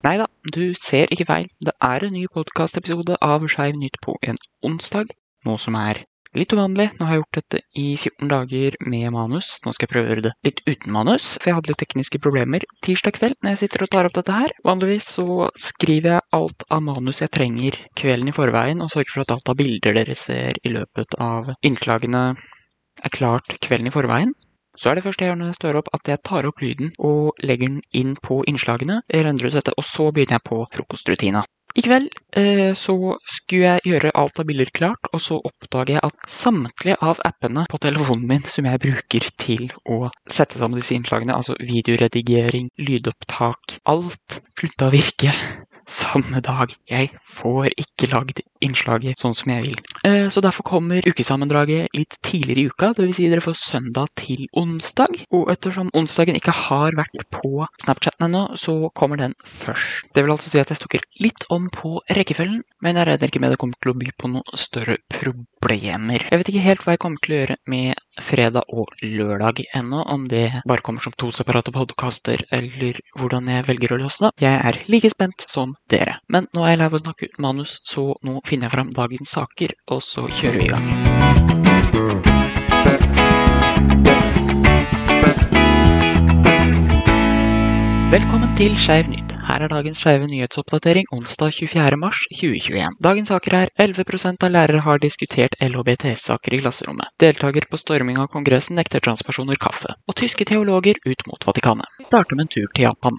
Nei da, du ser ikke feil. Det er en ny podkastepisode av Skeiv nytt på en onsdag. Noe som er litt uvanlig. Nå har jeg gjort dette i 14 dager med manus. Nå skal jeg prøve å gjøre det litt uten manus, for jeg hadde litt tekniske problemer tirsdag kveld når jeg sitter og tar opp dette her. Vanligvis så skriver jeg alt av manus jeg trenger kvelden i forveien, og sørger for at alt av bilder dere ser i løpet av innslagene er klart kvelden i forveien. Så er det første jeg gjør når jeg står opp, at jeg tar opp lyden og legger den inn på innslagene. Ut dette, og så begynner jeg på frokostrutina. I kveld eh, så skulle jeg gjøre alt av bilder klart, og så oppdager jeg at samtlige av appene på telefonen min som jeg bruker til å sette sammen disse innslagene, altså videoredigering, lydopptak, alt slutta å virke samme dag. Jeg får ikke lagd innslaget sånn som jeg vil. Eh, Så derfor kommer ukesammendraget litt tidligere i uka, dvs. Si dere får søndag til onsdag. Og ettersom onsdagen ikke har vært på Snapchaten ennå, så kommer den først. Det vil altså si at jeg stokker litt om på rekkefølgen, men jeg regner ikke med det kommer til å by på noen større problemer. Jeg vet ikke helt hva jeg kommer til å gjøre med fredag og lørdag ennå, om det bare kommer som to separate podkaster, eller hvordan jeg velger å løse det. Jeg er like spent som dere. Men nå er jeg lei av å snakke ut manus, så nå finner jeg fram dagens saker, og så kjører vi i gang. Velkommen til Skeiv nytt. Her er dagens skeive nyhetsoppdatering onsdag 24. mars 2021. Dagens saker er 11% av lærere har diskutert LHBT-saker i klasserommet. Deltaker på storming av Kongressen nekter transpersoner kaffe. Og tyske teologer ut mot Vatikanet. Starter med en tur til Japan.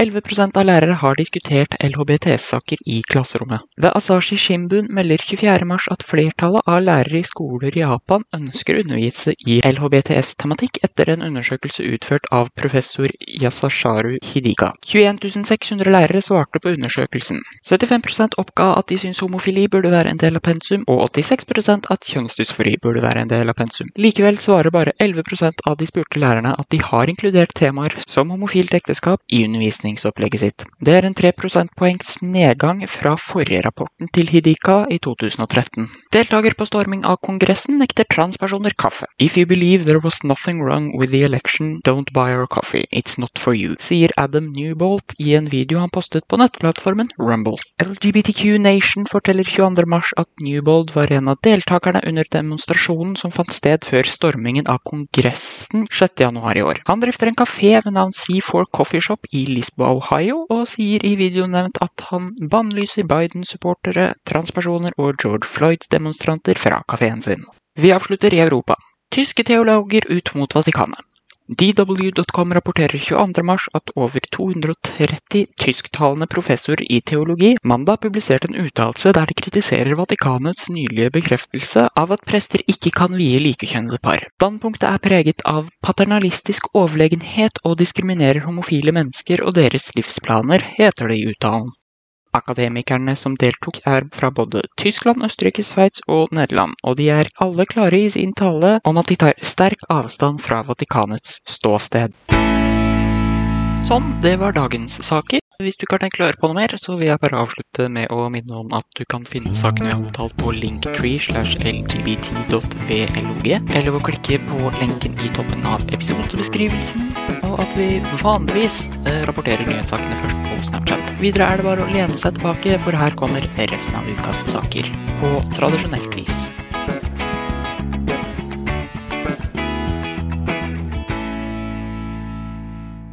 11% av lærere har diskutert LHBTF-saker i klasserommet. Ved Asashi Shimbun melder 24.3 at flertallet av lærere i skoler i Japan ønsker undervise i LHBTS-tematikk etter en undersøkelse utført av professor Yasasharu Hidiga. 21 600 lærere svarte på undersøkelsen. 75% oppga at de syns homofili burde være en del av pensum, og 86% at kjønnsdysfori burde være en del av pensum. Likevel svarer bare 11% av de spurte lærerne at de har inkludert temaer som homofilt ekteskap i undervisningsopplegget sitt. Det er en 3 prosentpoengs nedgang fra forrige rapporten til Hidika i 2013. Deltaker på storming av Kongressen nekter transpersoner kaffe. If you believe there was nothing wrong with the election, don't buy our coffee. It's not for you, sier Adam Newbolt i en video han postet på nettplattformen Rumble. LGBTQ Nation forteller 22. mars at Newbold var en av deltakerne under demonstrasjonen som fant sted før stormingen av Kongressen 6. januar i år. Han drifter en kafé ved navn C4 Coffee Shop i Lisboa, Ohio, og sier i videoen nevnt at han bannlyser Biden-supportere, transpersoner og George Floyd-demonstranter fra kafeen sin. Vi avslutter i Europa. Tyske teologer ut mot Vatikanet. DW.com rapporterer 22.3 at over 230 tysktalende professorer i teologi mandag publiserte en uttalelse der de kritiserer Vatikanets nylige bekreftelse av at prester ikke kan vie likekjønnede par. Standpunktet er preget av paternalistisk overlegenhet og diskriminerer homofile mennesker og deres livsplaner, heter det i uttalen. Akademikerne som deltok er fra både Tyskland, Østerrike, Sveits og Nederland, og de er alle klare i sin tale om at de tar sterk avstand fra Vatikanets ståsted. Sånn, det var dagens saker. Hvis du ikke har tenkt å høre på noe mer, så vil jeg bare avslutte med å minne om at du kan finne sakene vi har omtalt på linktree slash lgbt.vlog, eller ved å klikke på lenken i toppen av episodebeskrivelsen, og at vi vanligvis eh, rapporterer nyhetssakene først på Snapchat. Videre er det bare å lene seg tilbake, for her kommer resten av ukas saker på tradisjonelt vis.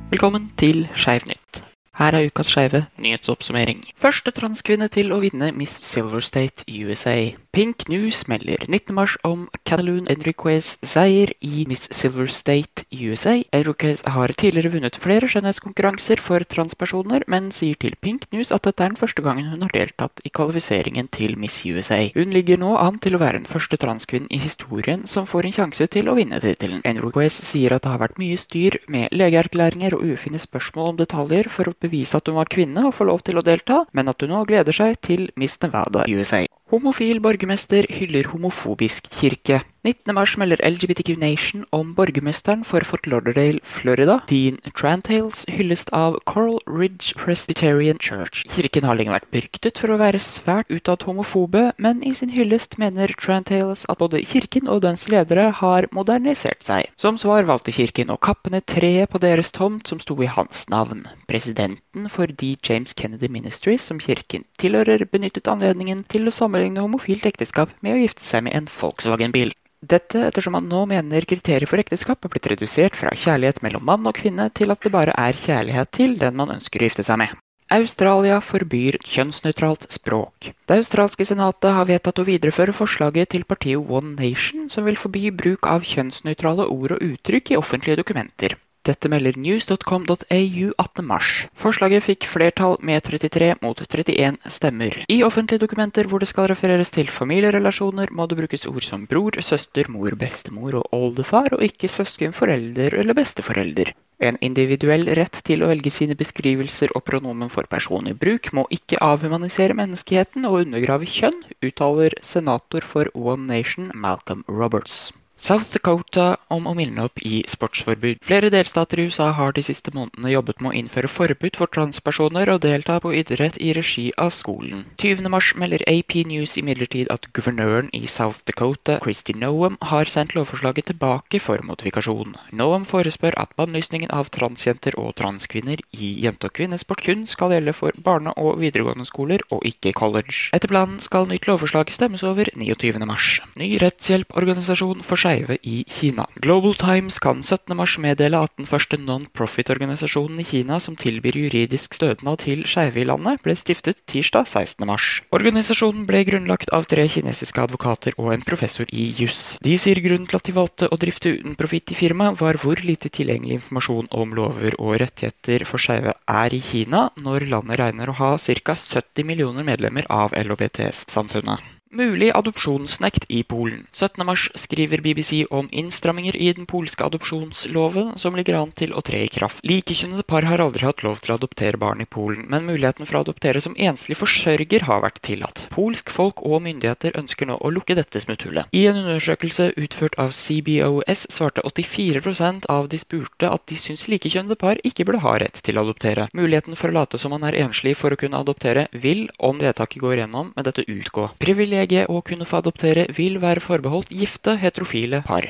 Velkommen til Skeiv nytt. Her er ukas skeive nyhetsoppsummering. Første transkvinne til å vinne Miss Silver State USA. Pink News melder 19. mars om Cataloon Enriquez seier i Miss Silver State USA. Enriquez har tidligere vunnet flere skjønnhetskonkurranser for transpersoner, men sier til Pink News at dette er den første gangen hun har deltatt i kvalifiseringen til Miss USA. Hun ligger nå an til å være den første transkvinnen i historien som får en sjanse til å vinne tittelen. Enriquez sier at det har vært mye styr med legeerklæringer og ufine spørsmål om detaljer for å at hun var kvinne og få lov til å delta, men at hun nå gleder seg til Miss Nevada USA. Homofil borgermester hyller homofobisk kirke. 19. mars melder LGBTQ Nation om borgermesteren for Fort Lauderdale, Florida. Dean Trantales hylles av Coral Ridge Presbyterian Church. Kirken har lenge vært beryktet for å være svært utad homofobe, men i sin hyllest mener Trantales at både kirken og dens ledere har modernisert seg. Som svar valgte kirken å kappe ned treet på deres tomt som sto i hans navn. Presidenten for D. James Kennedy Ministries, som kirken tilhører, benyttet anledningen til å sammenligne homofilt ekteskap med å gifte seg med en Volkswagen-bil. Dette ettersom han nå mener kriteriet for ekteskap er blitt redusert fra kjærlighet mellom mann og kvinne til at det bare er kjærlighet til den man ønsker å gifte seg med. Australia forbyr kjønnsnøytralt språk. Det australske senatet har vedtatt å videreføre forslaget til partiet One Nation, som vil forby bruk av kjønnsnøytrale ord og uttrykk i offentlige dokumenter. Dette melder news.com.au 18. mars. Forslaget fikk flertall med 33 mot 31 stemmer. I offentlige dokumenter hvor det skal refereres til familierelasjoner, må det brukes ord som bror, søster, mor, bestemor og oldefar, og ikke søsken, forelder eller besteforelder. En individuell rett til å velge sine beskrivelser og pronomen for personlig bruk må ikke avhumanisere menneskeheten og undergrave kjønn, uttaler senator for One Nation Malcolm Roberts. South Dakota om å mildne opp i sportsforbud. Flere delstater i USA har de siste månedene jobbet med å innføre forbud for transpersoner å delta på idrett i regi av skolen. 20. mars melder AP News imidlertid at guvernøren i South Dakota, Christy Noam, har sendt lovforslaget tilbake for modifikasjon. Noam forespør at bannlysningen av transjenter og transkvinner i jente- og kvinnesport kun skal gjelde for barne- og videregående skoler, og ikke college. Etter planen skal nytt lovforslag stemmes over 29. mars. Ny rettshjelporganisasjon for skeive i Kina. Global Times kan 17. mars meddele at den første non-profit-organisasjonen i Kina som tilbyr juridisk stønad til skeive i landet, ble stiftet tirsdag 16. mars. Organisasjonen ble grunnlagt av tre kinesiske advokater og en professor i juss. De sier grunnen til at de valgte å drifte uten profitt i firmaet, var hvor lite tilgjengelig informasjon om lover og rettigheter for skeive er i Kina, når landet regner å ha ca. 70 millioner medlemmer av LHBTS-samfunnet. Mulig adopsjonsnekt i Polen. 17.3 skriver BBC om innstramminger i den polske adopsjonsloven som ligger an til å tre i kraft. Likekjønnede par har aldri hatt lov til å adoptere barn i Polen, men muligheten for å adoptere som enslig forsørger har vært tillatt. Polsk folk og myndigheter ønsker nå å lukke dette smutthullet. I en undersøkelse utført av CBOS svarte 84% av de spurte at de syns likekjønnede par ikke burde ha rett til å adoptere. Muligheten for å late som man er enslig for å kunne adoptere vil, om vedtaket går gjennom, med dette utgå. Privilegier privilegiet å kunne få adoptere vil være forbeholdt gifte, heterofile par.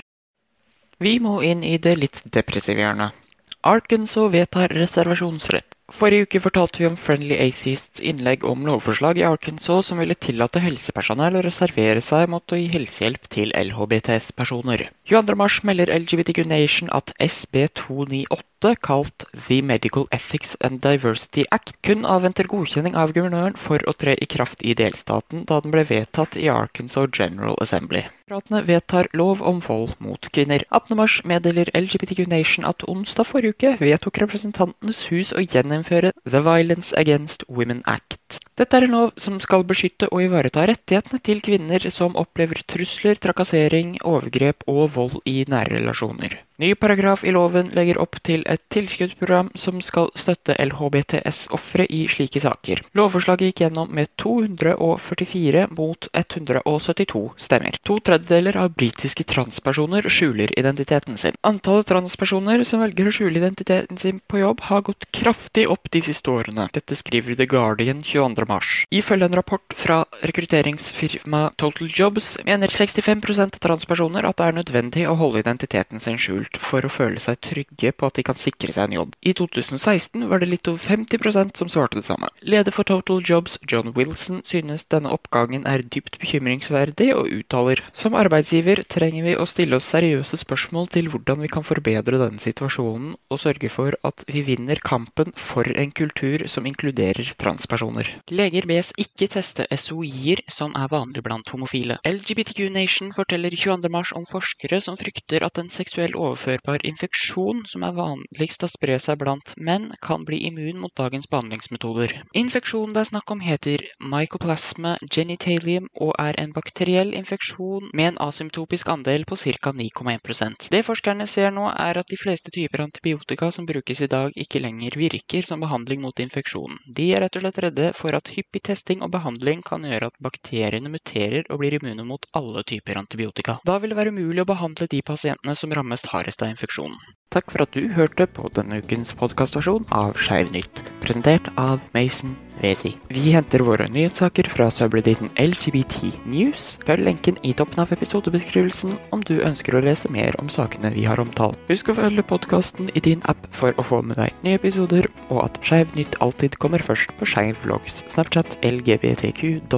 Vi må inn i det litt depressive hjørnet. Arkansas vedtar reservasjonsrett. Forrige uke fortalte vi om Friendly Atheists innlegg om lovforslag i Arkansas som ville tillate helsepersonell å reservere seg mot å gi helsehjelp til LHBTS-personer. 22.3 melder LGBTQ Nation at SB 298, kalt The Medical Ethics and Diversity Act, kun avventer godkjenning av guvernøren for å tre i kraft i delstaten da den ble vedtatt i Arkansas General Assembly. Demokratene vedtar lov om vold mot kvinner. 18.3 meddeler LGBTQ Nation at onsdag forrige uke vedtok Representantenes hus å gjeninnføre The Violence Against Women Act. Dette er en lov som skal beskytte og ivareta rettighetene til kvinner som opplever trusler, trakassering, overgrep og vold i nære relasjoner. Ny paragraf i loven legger opp til et tilskuddsprogram som skal støtte LHBTS-ofre i slike saker. Lovforslaget gikk gjennom med 244 mot 172 stemmer. To tredjedeler av britiske transpersoner skjuler identiteten sin. Antallet transpersoner som velger å skjule identiteten sin på jobb, har gått kraftig opp de siste årene. Dette skriver The Guardian 22. mars. Ifølge en rapport fra rekrutteringsfirmaet Total Jobs mener 65 av transpersoner at det er nødvendig å holde identiteten sin skjult for å føle seg trygge på at de kan sikre seg en jobb. I 2016 var det litt over 50% som svarte det samme. Leder for Total Jobs, John Wilson, synes denne oppgangen er dypt bekymringsverdig, og uttaler som arbeidsgiver trenger vi å stille oss seriøse spørsmål til hvordan vi kan forbedre denne situasjonen, og sørge for at vi vinner kampen for en kultur som inkluderer transpersoner. Leger bes ikke teste SOI-er som er vanlig blant homofile. LGBTQ Nation forteller 22. mars om forskere som frykter at en seksuell overføring uoverførbar infeksjon som er vanligst å spre seg blant menn, kan bli immun mot dagens behandlingsmetoder. Infeksjonen det er snakk om heter mycoplasma genitalium og er en bakteriell infeksjon med en asymptopisk andel på ca. 9,1% Det forskerne ser nå, er at de fleste typer antibiotika som brukes i dag, ikke lenger virker som behandling mot infeksjonen. De er rett og slett redde for at hyppig testing og behandling kan gjøre at bakteriene muterer og blir immune mot alle typer antibiotika. Da vil det være umulig å behandle de pasientene som rammes hardest av infeksjonen. Takk for at du hørte på denne ukens podkastversjon av Skeiv nytt, presentert av Mason Wesi. Vi henter våre nyhetssaker fra subredditen LGBT News. Følg lenken i toppen av episodebeskrivelsen om du ønsker å lese mer om sakene vi har omtalt. Husk å følge podkasten i din app for å få med deg nye episoder, og at Skeiv nytt alltid kommer først på Skeiv vlogs, Snapchat, lgbtq.vlog.